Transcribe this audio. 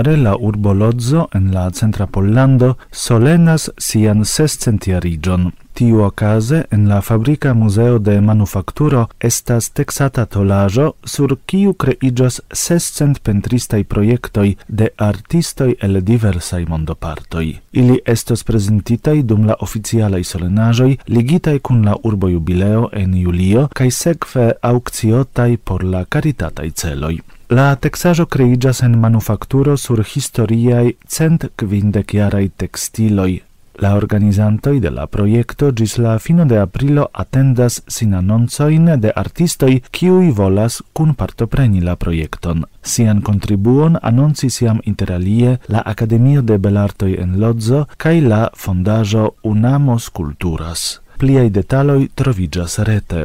Jare la urbo Lodzo en la centra Pollando solenas sian sescentiarigion. Tiu ocase en la Fabrica Museo de manufacturo estas texata tolajo sur kiu creigios sescent pentristai proiectoi de artistoj el diversaj mondopartoj. Ili estos presentitai dum la oficialai solenajoi ligitaj kun la urbo jubileo en julio kaj sekve aŭkciotaj por la karitataj celoj. La texajo creigas en manufacturo sur historiai cent quindec jarai textiloi. La organizantoi de la proiecto gis la fino de aprilo attendas sin annonzoin de artistoi kiui volas cun partopreni la proiecton. Sian contribuon annonci siam interalie la Academio de Belartoi en Lodzo kaj la fondajo Unamos Culturas. Pliaj detaloj trovigas rete.